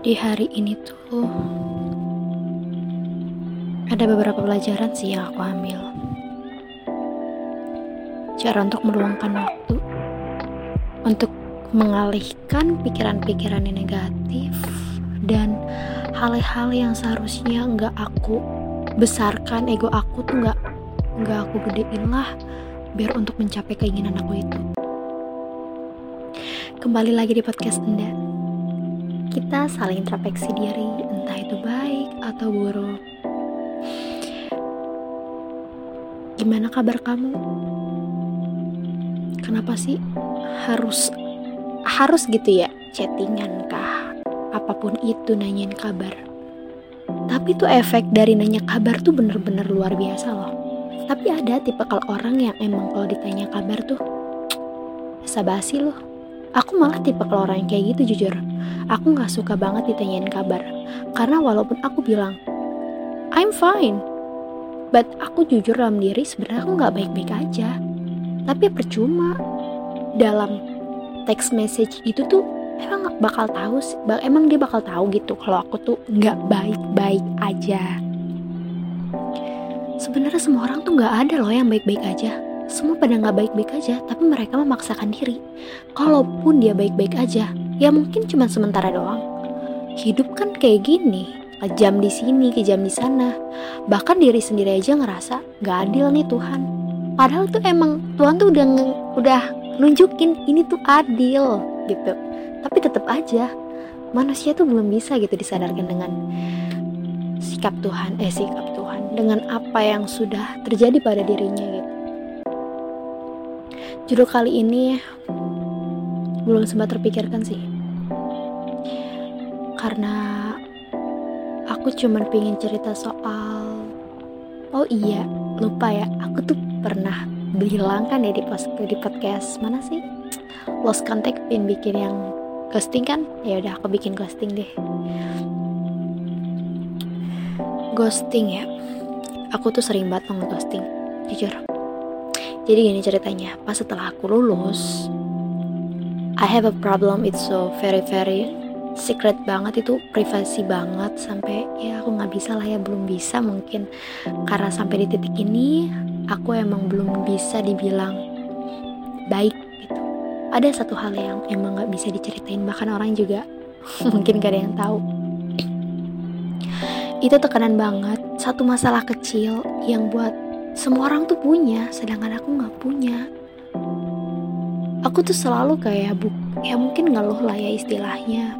Di hari ini tuh ada beberapa pelajaran sih yang aku ambil. Cara untuk meluangkan waktu, untuk mengalihkan pikiran-pikiran yang negatif dan hal-hal yang seharusnya nggak aku besarkan ego aku tuh nggak nggak aku gedein lah biar untuk mencapai keinginan aku itu. Kembali lagi di podcast Anda. Kita saling introspeksi diri, entah itu baik atau buruk. Gimana kabar kamu? Kenapa sih harus harus gitu ya chattingan kah? Apa pun itu nanyain kabar. Tapi tuh efek dari nanya kabar tuh bener-bener luar biasa loh. Tapi ada tipe kalau orang yang emang kalau ditanya kabar tuh basa-basi loh. Aku malah tipe kalau yang kayak gitu jujur. Aku gak suka banget ditanyain kabar. Karena walaupun aku bilang, I'm fine. But aku jujur dalam diri sebenarnya aku gak baik-baik aja. Tapi percuma. Dalam text message itu tuh emang bakal tahu emang dia bakal tahu gitu kalau aku tuh nggak baik-baik aja. Sebenarnya semua orang tuh nggak ada loh yang baik-baik aja semua pada nggak baik-baik aja, tapi mereka memaksakan diri. Kalaupun dia baik-baik aja, ya mungkin cuma sementara doang. Hidup kan kayak gini, kejam di sini, kejam di sana. Bahkan diri sendiri aja ngerasa nggak adil nih Tuhan. Padahal tuh emang Tuhan tuh udah udah nunjukin ini tuh adil gitu. Tapi tetap aja manusia tuh belum bisa gitu disadarkan dengan sikap Tuhan, eh sikap Tuhan dengan apa yang sudah terjadi pada dirinya gitu. Judul kali ini belum sempat terpikirkan sih. Karena aku cuman pengen cerita soal Oh iya, lupa ya. Aku tuh pernah bilang kan ya di, post, di podcast mana sih? Lost Contact pin bikin yang ghosting kan? Ya udah aku bikin ghosting deh. Ghosting ya. Aku tuh sering banget ghosting, jujur jadi gini ceritanya, pas setelah aku lulus, I have a problem it's so very very secret banget. Itu privasi banget sampai ya aku nggak bisa lah ya belum bisa mungkin. Karena sampai di titik ini aku emang belum bisa dibilang baik gitu. Ada satu hal yang emang nggak bisa diceritain bahkan orang juga mungkin gak ada yang tahu. Itu tekanan banget. Satu masalah kecil yang buat semua orang tuh punya, sedangkan aku nggak punya. Aku tuh selalu kayak buk, ya mungkin ngeluh lah ya istilahnya.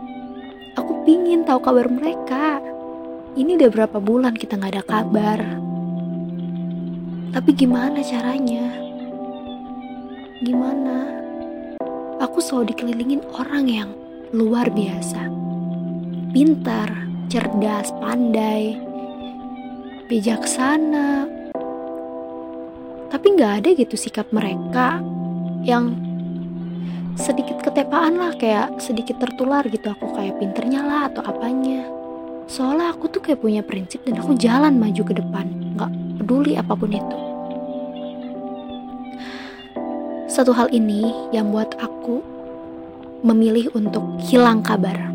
Aku pingin tahu kabar mereka. Ini udah berapa bulan kita nggak ada kabar. Tapi gimana caranya? Gimana? Aku selalu dikelilingin orang yang luar biasa. Pintar, cerdas, pandai, bijaksana, tapi nggak ada gitu sikap mereka yang sedikit ketepaan lah kayak sedikit tertular gitu. Aku kayak pinternya lah atau apanya. Soalnya aku tuh kayak punya prinsip dan aku jalan maju ke depan. Nggak peduli apa pun itu. Satu hal ini yang buat aku memilih untuk hilang kabar.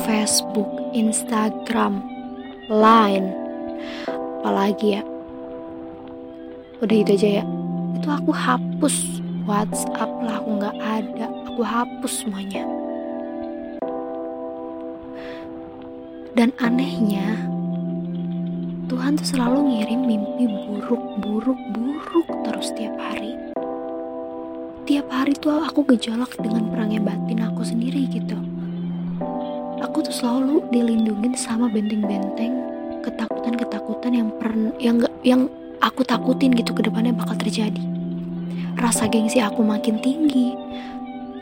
Facebook, Instagram, Line apalagi ya udah itu aja ya. Itu aku hapus WhatsApp lah aku nggak ada. Aku hapus semuanya. Dan anehnya Tuhan tuh selalu ngirim mimpi buruk buruk buruk terus tiap hari. Tiap hari tuh aku gejolak dengan perangnya batin aku sendiri gitu. Aku tuh selalu dilindungin sama benteng-benteng ketakutan-ketakutan yang pernah yang gak, yang aku takutin gitu ke depannya bakal terjadi. Rasa gengsi aku makin tinggi.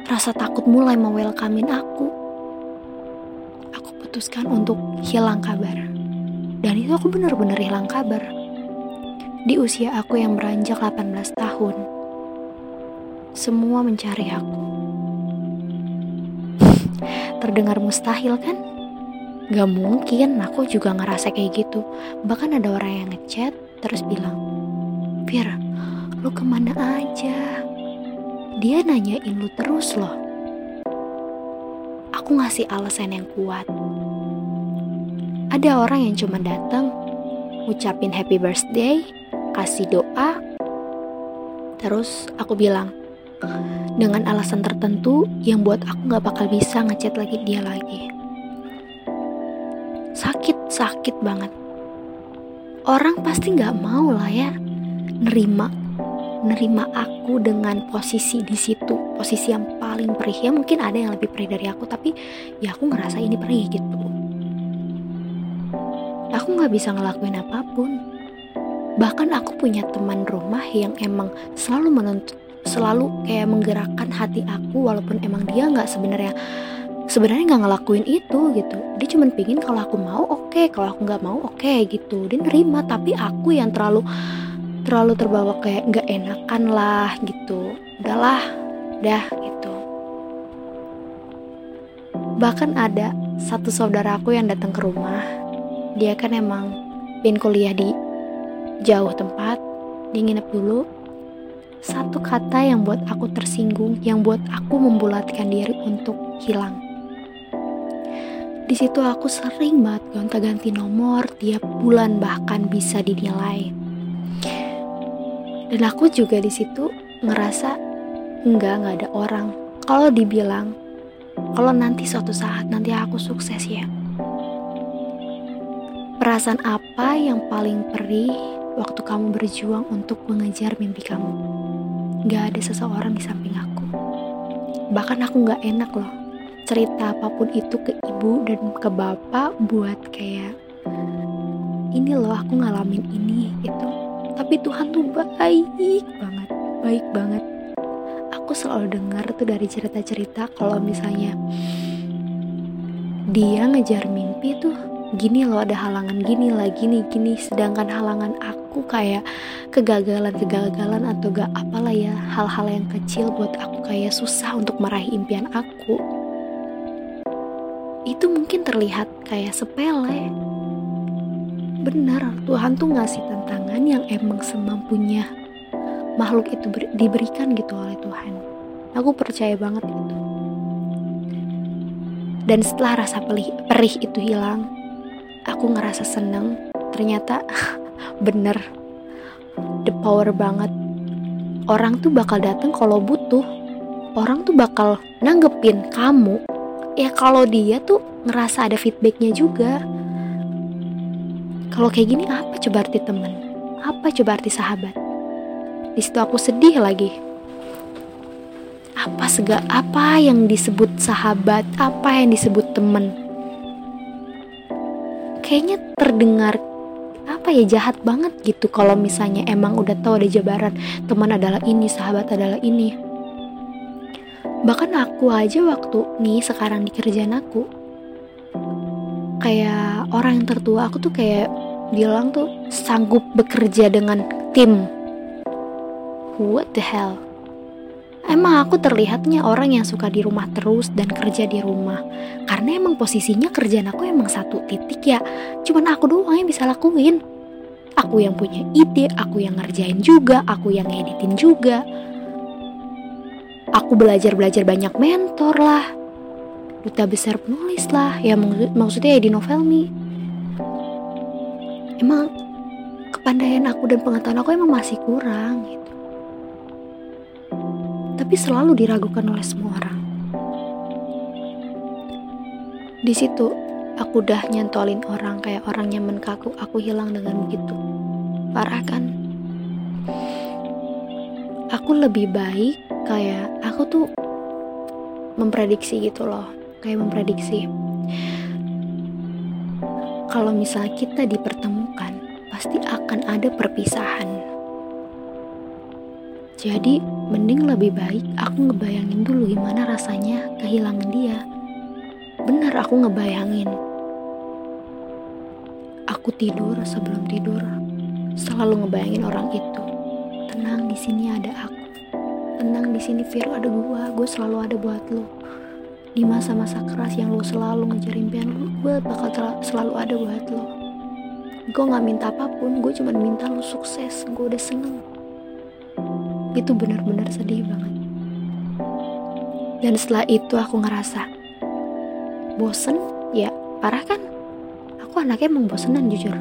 Rasa takut mulai mewelkamin aku. Aku putuskan untuk hilang kabar. Dan itu aku bener-bener hilang kabar. Di usia aku yang beranjak 18 tahun. Semua mencari aku. Terdengar mustahil kan? Gak mungkin, aku juga ngerasa kayak gitu. Bahkan ada orang yang ngechat, terus bilang, Fir, lu ke mana aja? Dia nanyain lu terus loh. Aku ngasih alasan yang kuat. Ada orang yang cuma datang, ngucapin happy birthday, kasih doa, terus aku bilang, dengan alasan tertentu yang buat aku gak bakal bisa ngechat lagi dia lagi. Sakit, sakit banget. Orang pasti gak mau lah ya nerima nerima aku dengan posisi di situ posisi yang paling perih. Ya mungkin ada yang lebih perih dari aku tapi ya aku ngerasa ini perih gitu. Aku nggak bisa ngelakuin apa pun. Bahkan aku punya teman rumah yang emang selalu menuntut selalu kayak menggerakkan hati aku walaupun emang dia nggak sebenarnya sebenarnya nggak ngelakuin itu gitu. Dia cuma pingin kalau aku mau oke. Okay. kalau aku nggak mau oke okay, gitu. Dia nerima tapi aku yang terlalu terlalu terbawa kayak nggak enakan lah gitu. Udahlah dah gitu. Bahkan ada satu saudara aku yang datang ke rumah. Dia kan emang pin kuliah di jauh tempat. Dia nginep dulu. Satu kata yang buat aku tersinggung yang buat aku membulatkan diri untuk hilang di situ aku sering banget gonta-ganti nomor tiap bulan bahkan bisa dinilai. Dan aku juga di situ ngerasa enggak nggak ada orang. Kalau dibilang kalau nanti suatu saat nanti aku sukses ya. Perasaan apa yang paling perih waktu kamu berjuang untuk mengejar mimpi kamu? Nggak ada seseorang di samping aku. Bahkan aku nggak enak loh cerita apa pun itu ke ibu dan ke bapak buat kayak ini loh aku ngalamin ini itu tapi Tuhan tuh baik banget baik banget. Aku selalu dengar tuh dari cerita-cerita kalau misalnya dia ngejar mimpi tuh gini loh ada halangan gini lah gini gini. Sedangkan halangan aku kayak kegagalan kegagalan atau gak apalah ya hal-hal yang kecil buat aku kayak susah untuk meraih impian aku itu mungkin terlihat kayak sepele. Benar Tuhan tuh ngasih tantangan yang emang semampunya makhluk itu ber, diberikan gitu oleh Tuhan. Aku percaya banget itu. Dan setelah rasa perih, perih itu hilang aku ngerasa seneng. Ternyata bener the power banget. Orang tuh bakal datang kalau butuh. Orang tuh bakal nanggepin kamu ya kalau dia tuh ngerasa ada feedbacknya juga kalau kayak gini apa coba arti temen? Apa coba arti sahabat? Di situ aku sedih lagi. Apa sega apa yang disebut sahabat? Apa yang disebut temen? Kayaknya terdengar apa ya jahat banget gitu kalau misalnya emang udah tahu ada jabaran teman adalah ini sahabat adalah ini bahkan aku aja waktu nih sekarang di kerjaan aku kayak orang yang tertua aku tuh kayak bilang tuh sanggup bekerja dengan tim. What the hell? Emang aku terlihatnya orang yang suka di rumah terus dan kerja di rumah. Karena emang posisinya kerjaan aku emang satu titik ya. Cuman aku doang yang bisa lakuin. Aku yang punya ide, aku yang ngerjain juga, aku yang editin juga. Aku belajar-belajar banyak mentor lah. Duta besar penulis lah, ya maksudnya ya di novel nih emang kepandaian aku dan pengetahuan aku emang masih kurang gitu. Tapi selalu diragukan oleh semua orang. Di situ aku udah nyantolin orang kayak orang nyaman kaku, aku hilang dengan begitu. Parah kan? Aku lebih baik kayak aku tuh memprediksi gitu loh, kayak memprediksi kalau misalnya kita dipertemukan, pasti akan ada perpisahan. Jadi, mending lebih baik aku ngebayangin dulu gimana rasanya kehilangan dia. Benar aku ngebayangin. Aku tidur sebelum tidur, selalu ngebayangin orang itu. Tenang, di sini ada aku. Tenang, di sini Viro ada gua, gue selalu ada buat lo di masa-masa keras yang lo selalu ngejar impian lo gue bakal selalu ada buat lo gue gak minta apa pun gue cuma minta lo sukses. Gue udah seneng. Itu benar-benar sedih banget. Dan setelah itu aku ngerasa bosen? Ya parah kan? Aku anaknya emang bosenan jujur.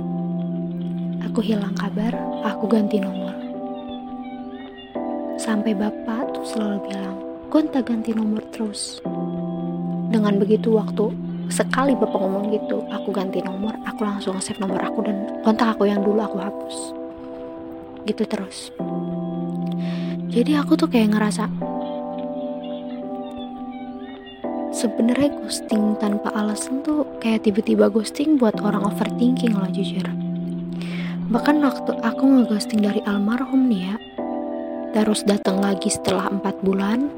Aku hilang kabar aku ganti nomor sampai bapak tuh selalu bilang gonta ganti nomor terus. Dengan begitu waktu sekali bapak ngomong gitu aku ganti nomor aku langsung save nomor aku dan kontak aku yang dulu aku hapus. Gitu terus. Jadi aku tuh kayak ngerasa sebenarnya ghosting tanpa alasan tuh kayak tiba-tiba ghosting buat orang overthinking loh jujur. Bahkan waktu aku ngeghosting dari almarhum nih ya terus datang lagi setelah empat bulan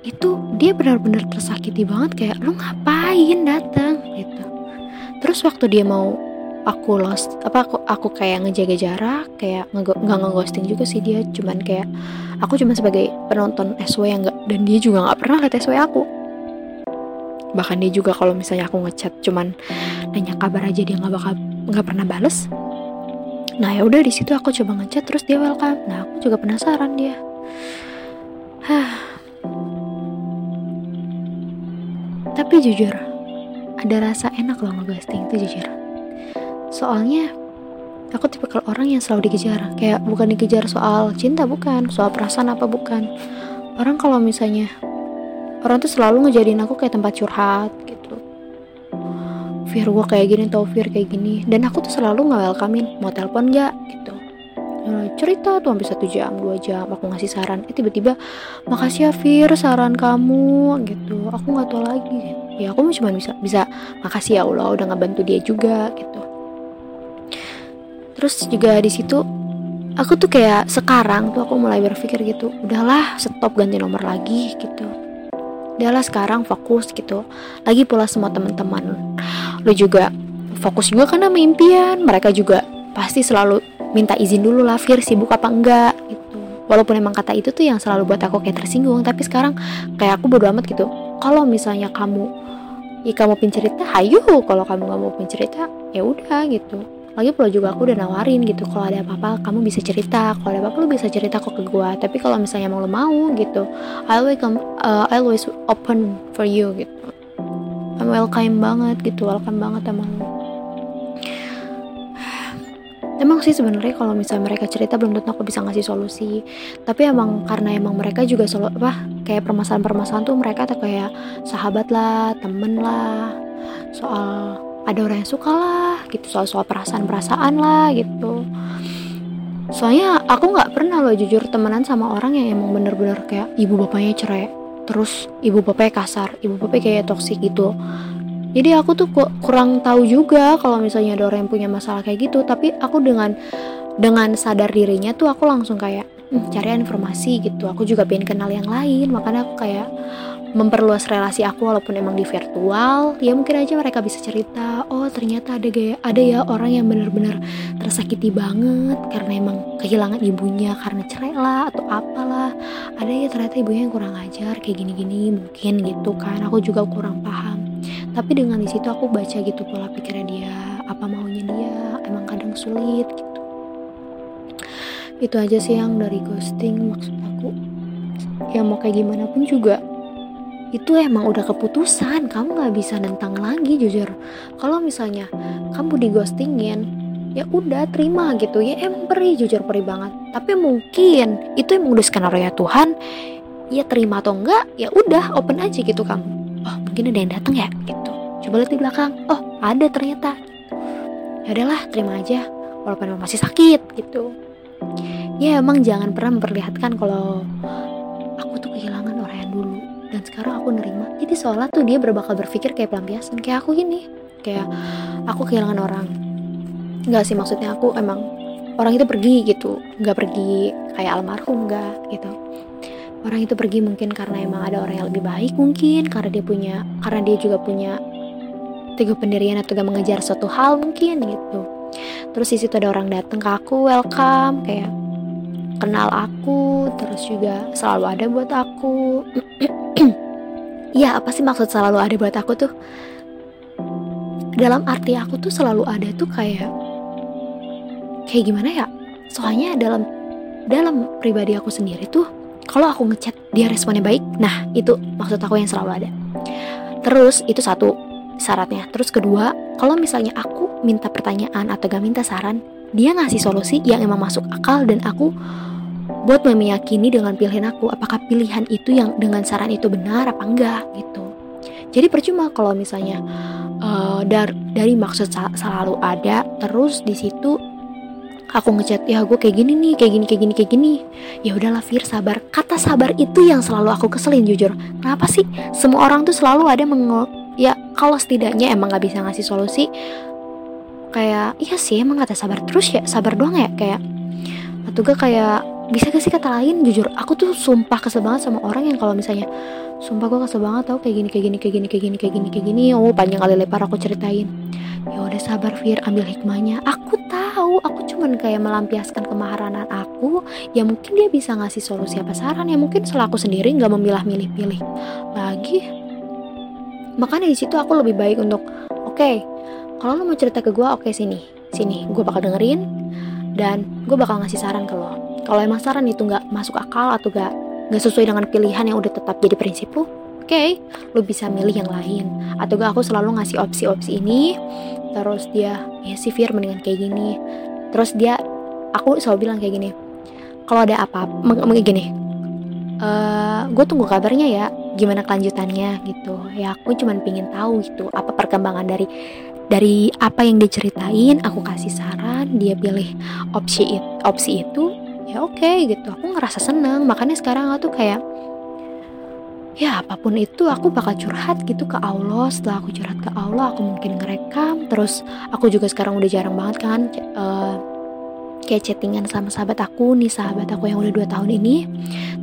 itu dia benar-benar tersakiti banget kayak lu ngapain datang? Gitu. Terus waktu dia mau aku lost apa aku aku kayak ngejaga jarak kayak nggak ngeghosting juga sih dia cuman kayak aku cuma sebagai penonton SW yang nggak dan dia juga nggak pernah lihat SW aku. Bahkan dia juga kalau misalnya aku ngechat cuman nanya kabar aja dia nggak bakal nggak pernah bales nah ya udah di situ aku coba ngechat terus dia welcome nah aku juga penasaran dia Hah, Tapi jujur, ada rasa enak loh ngeghosting itu jujur. Soalnya aku tipe kalau orang yang selalu dikejar, kayak bukan dikejar soal cinta bukan, soal perasaan apa bukan. Orang kalau misalnya orang tuh selalu ngejadiin aku kayak tempat curhat. Fir gue kayak gini tau Fir kayak gini. Dan aku tuh selalu nggak welcomein mau telepon nggak gitu. Cerita tuh hampir satu jam dua jam aku ngasih saran. Eh tiba-tiba makasih ya Fir saran kamu gitu. Aku nggak tahu lagi. Ya aku cuma bisa bisa makasih ya Allah udah ngebantu dia juga gitu. Terus juga di situ aku tuh kayak sekarang tuh aku mulai berpikir gitu udahlah stop ganti nomor lagi gitu. Udahlah sekarang fokus gitu. Lagi pula semua teman-teman lo juga fokus juga karena impian. Mereka juga pasti selalu minta izin dulu lah Fir sibuk apa enggak gitu. Walaupun emang kata itu tuh yang selalu buat aku kayak tersinggung tapi sekarang kayak aku bodo amat gitu. Kalau misalnya kamu ya kamu pin cerita hayu kalau kamu nggak mau pin cerita ya udah gitu. Lagi pula juga aku udah nawarin gitu kalau ada apa-apa kamu bisa cerita. Kalau ada apa-apa lu bisa cerita kok ke gua. Tapi kalau misalnya emang lu mau gitu I always uh, I always open for you gitu welcome banget gitu welcome banget emang. Lu emang sih sebenarnya kalau misalnya mereka cerita belum tentu aku bisa ngasih solusi. Tapi emang karena emang mereka juga solo apa kayak permasalahan-permasalahan tuh mereka tuh kayak sahabat lah temen lah soal ada orang yang suka lah gitu soal soal perasaan-perasaan lah gitu. Soalnya aku nggak pernah loh jujur temenan sama orang yang emang bener-bener kayak ibu bapaknya cerai terus ibu bapaknya kasar ibu bapaknya kayak toksik gitu. Jadi aku tuh kurang tahu juga kalau misalnya ada orang yang punya masalah kayak gitu. Tapi aku dengan dengan sadar dirinya tuh aku langsung kayak hm, cari informasi gitu. Aku juga pengen kenal yang lain. Makanya aku kayak memperluas relasi aku walaupun emang di virtual ya mungkin aja mereka bisa cerita oh ternyata ada gaya ada ya orang yang benar-benar tersakiti banget karena emang kehilangan ibunya karena cerai lah atau apalah. Ada ya ternyata ibunya yang kurang ajar kayak gini-gini mungkin gitu kan. Aku juga kurang paham. Tapi dengan di situ aku baca gitu pola pikirnya dia apa maunya dia emang kadang sulit gitu. Itu aja sih yang dari ghosting maksud aku. Ya mau kayak gimana pun juga itu emang udah keputusan. Kamu nggak bisa nentang lagi jujur. Kalau misalnya kamu di ghostingin ya udah terima gitu. Ya emang perih jujur perih banget. Tapi mungkin itu emang udah skenario Tuhan. Ya terima atau enggak ya udah open aja gitu kamu oh mungkin ada yang datang ya? Gitu. Coba lihat di belakang. Oh ada ternyata. Ya udahlah terima aja. Walaupun masih sakit gitu. Ya emang jangan pernah memperlihatkan kalau dan sekarang aku nerima jadi seolah tuh dia berbakal berpikir kayak pelampiasan kayak aku gini. Kayak aku kehilangan orang. Nggak sih maksudnya aku emang orang itu pergi gitu. Nggak pergi kayak almarhum nggak gitu. Orang itu pergi mungkin karena emang ada orang yang lebih baik mungkin karena dia punya karena dia juga punya teguh pendirian atau gak mengejar suatu hal mungkin gitu. Terus di situ ada orang datang ke aku welcome kayak kenal aku terus juga selalu ada buat aku ya apa sih maksud selalu ada buat aku tuh? Dalam arti aku tuh selalu ada tuh kayak kayak gimana ya? Soalnya dalam dalam pribadi aku sendiri tuh kalau aku ngechat dia responnya baik. Nah itu maksud aku yang selalu ada. Terus itu satu syaratnya. Terus kedua kalau misalnya aku minta pertanyaan atau gak minta saran dia ngasih solusi yang emang masuk akal dan aku buat meyakini dengan pilihan aku apakah pilihan itu yang dengan saran itu benar apa enggak gitu. Jadi percuma kalau misalnya uh, dar dari maksud selalu ada terus di situ aku ngechat ya gue kayak gini nih kayak gini kayak gini kayak gini. Ya udahlah Fir sabar. Kata sabar itu yang selalu aku keselin jujur. Kenapa sih semua orang tuh selalu ada meng ya kalau setidaknya emang nggak bisa ngasih solusi kayak iya sih emang kata sabar terus ya sabar doang ya kayak atau gak kayak bisa gak sih kata lain? Jujur aku tuh sumpah kesel banget sama orang yang kalau misalnya sumpah gue kesel banget tau kayak gini kayak gini kayak gini kayak gini kayak gini kayak gini. Oh panjang kali lebar aku ceritain. Ya udah sabar Fir ambil hikmahnya. Aku tahu aku cuman kayak melampiaskan kemaharanan aku ya mungkin dia bisa ngasih solusi apa saran. Ya mungkin selaku sendiri nggak memilah-milih-pilih lagi makanya di situ aku lebih baik untuk oke okay, kalau lo mau cerita ke gue oke okay, sini sini gue bakal dengerin dan gue bakal ngasih saran ke lo kalau emang saran itu nggak masuk akal atau gak nggak sesuai dengan pilihan yang udah tetap jadi prinsip lo oke okay, lo bisa milih yang lain. Atau gak aku selalu ngasih opsi-opsi ini terus dia ya si Fir mendingan kayak gini. Terus dia aku selalu bilang kayak gini kalau ada apa mungkin gini uh, gue tunggu kabarnya ya gimana kelanjutannya gitu. Ya aku cuma pingin tahu gitu apa perkembangan dari dari apa yang diceritain aku kasih saran dia pilih opsi it, opsi itu ya oke okay, gitu. Aku ngerasa seneng. Makanya sekarang aku tuh kayak ya apa pun itu aku bakal curhat gitu ke Allah. Setelah aku curhat ke Allah aku mungkin ngerekam. Terus aku juga sekarang udah jarang banget kan uh, kayak chattingan sama sahabat aku nih sahabat aku yang udah dua tahun ini.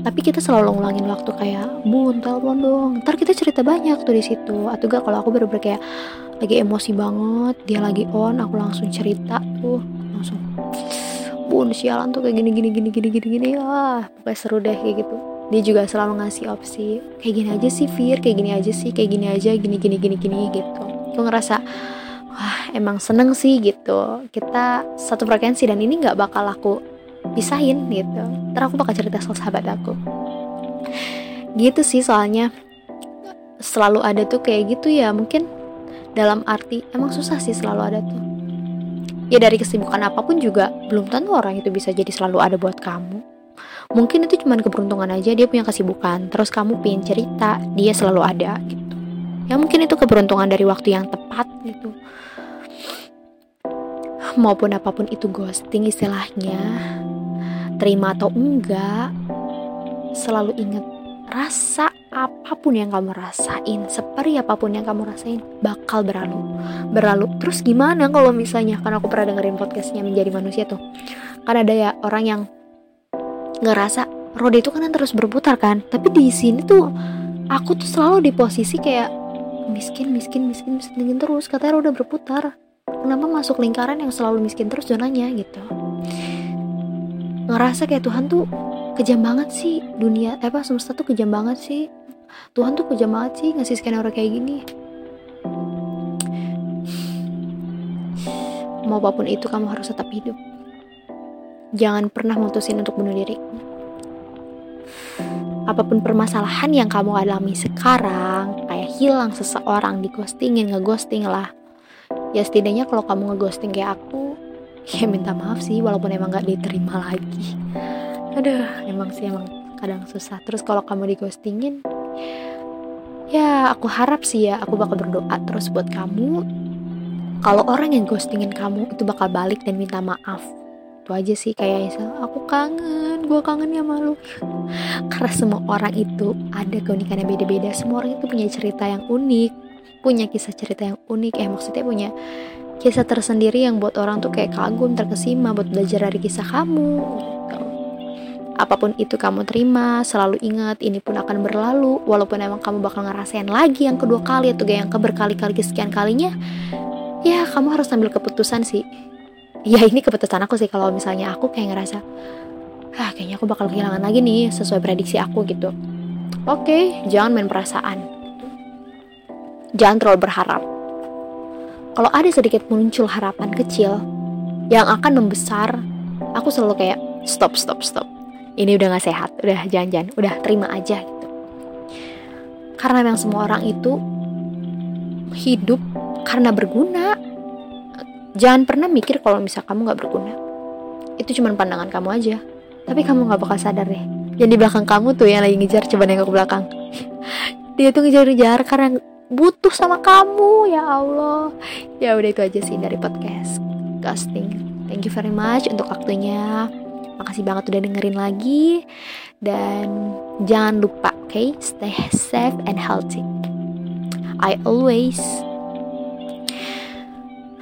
Tapi kita selalu ngulangin waktu kayak bun telepon dong. Ntar kita cerita banyak tuh di situ. Atau gak kalau aku bener-bener kayak lagi emosi banget dia lagi on aku langsung cerita tuh langsung bun sialan tuh kayak gini gini gini gini gini gini ah pokoknya seru deh kayak gitu. Dia juga selalu ngasih opsi kayak gini aja sih Fir kayak gini aja sih kayak gini aja gini gini gini gini gitu. Aku ngerasa wah emang seneng sih gitu. Kita satu frekuensi dan ini nggak bakal aku pisahin gitu. Ntar aku bakal cerita soal sahabat aku. Gitu sih soalnya. Selalu ada tuh kayak gitu ya mungkin dalam arti emang susah sih selalu ada tuh ya dari kesibukan apa pun juga belum tentu orang itu bisa jadi selalu ada buat kamu. Mungkin itu cuma keberuntungan aja dia punya kesibukan. Terus kamu pengen cerita dia selalu ada gitu. Ya mungkin itu keberuntungan dari waktu yang tepat gitu. Maupun apa pun itu ghosting istilahnya terima atau enggak selalu ingat rasa apa pun yang kamu rasain, seperti apa pun yang kamu rasain, bakal berlalu. Berlalu. Terus gimana kalau misalnya, karena aku pernah dengerin podcastnya menjadi manusia tuh, kan ada ya orang yang ngerasa roda itu kan terus berputar kan, tapi di sini tuh aku tuh selalu di posisi kayak miskin, miskin, miskin, miskin terus. Katanya roda berputar. Kenapa masuk lingkaran yang selalu miskin terus zonanya gitu? Ngerasa kayak Tuhan tuh kejam banget sih dunia eh apa semesta tuh kejam banget sih Tuhan tuh kejam banget sih ngasih skenario kayak gini. Mau apa pun itu kamu harus tetap hidup. Jangan pernah mutusin untuk bunuh diri. Apa pun permasalahan yang kamu alami sekarang kayak hilang seseorang di ghostingin ngeghosting lah. Ya setidaknya kalau kamu ngeghosting kayak aku ya minta maaf sih walaupun emang gak diterima lagi. Aduh emang sih emang kadang susah. Terus kalau kamu di ghostingin ya aku harap sih ya aku bakal berdoa terus buat kamu. Kalau orang yang ghostingin kamu itu bakal balik dan minta maaf. Itu aja sih kayak misal aku kangen gue kangen ya malu karena semua orang itu ada keunikannya beda-beda. Semua orang itu punya cerita yang unik punya kisah cerita yang unik. Eh maksudnya punya kisah tersendiri yang buat orang tuh kayak kagum terkesima buat belajar dari kisah kamu Apa pun itu kamu terima, selalu ingat ini pun akan berlalu. Walaupun emang kamu bakal ngerasain lagi yang kedua kali atau yang keberkali-kali kesekian kalinya, ya kamu harus ambil keputusan sih. Ya ini keputusan aku sih kalau misalnya aku kayak ngerasa, ah kayaknya aku bakal kehilangan lagi nih sesuai prediksi aku gitu. Oke, jangan main perasaan. Jangan terlalu berharap. Kalau ada sedikit muncul harapan kecil yang akan membesar, aku selalu kayak stop, stop, stop ini udah gak sehat. Udah jangan-jangan. Udah terima aja gitu. Karena memang semua orang itu hidup karena berguna. Jangan pernah mikir kalau misal kamu nggak berguna. Itu cuma pandangan kamu aja. Tapi kamu nggak bakal sadar deh. Yang di belakang kamu tuh yang lagi ngejar coba nengok ke belakang. Dia tuh ngejar-ngejar karena butuh sama kamu. Ya Allah. Ya udah itu aja sih dari podcast casting. Thank you very much untuk waktunya makasih banget udah dengerin lagi. Dan jangan lupa oke okay? stay safe and healthy. I always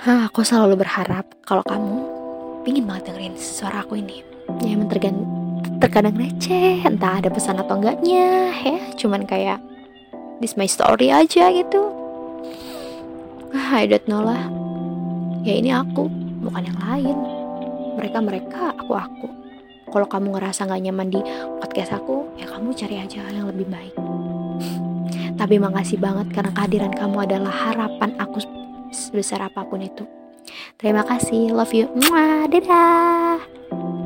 Hah, aku selalu berharap kalau kamu pingin banget dengerin suara aku ini. Ya emang terkadang receh entah ada pesan atau enggaknya ya. Cuman kayak this my story aja gitu. Ah, I don't know lah. Ya ini aku bukan yang lain. Mereka mereka aku aku kalau kamu ngerasa gak nyaman di podcast aku ya kamu cari aja yang lebih baik. Tapi makasih banget karena kehadiran kamu adalah harapan aku sebesar apa pun itu. Terima kasih. Love you. Mwah, dadah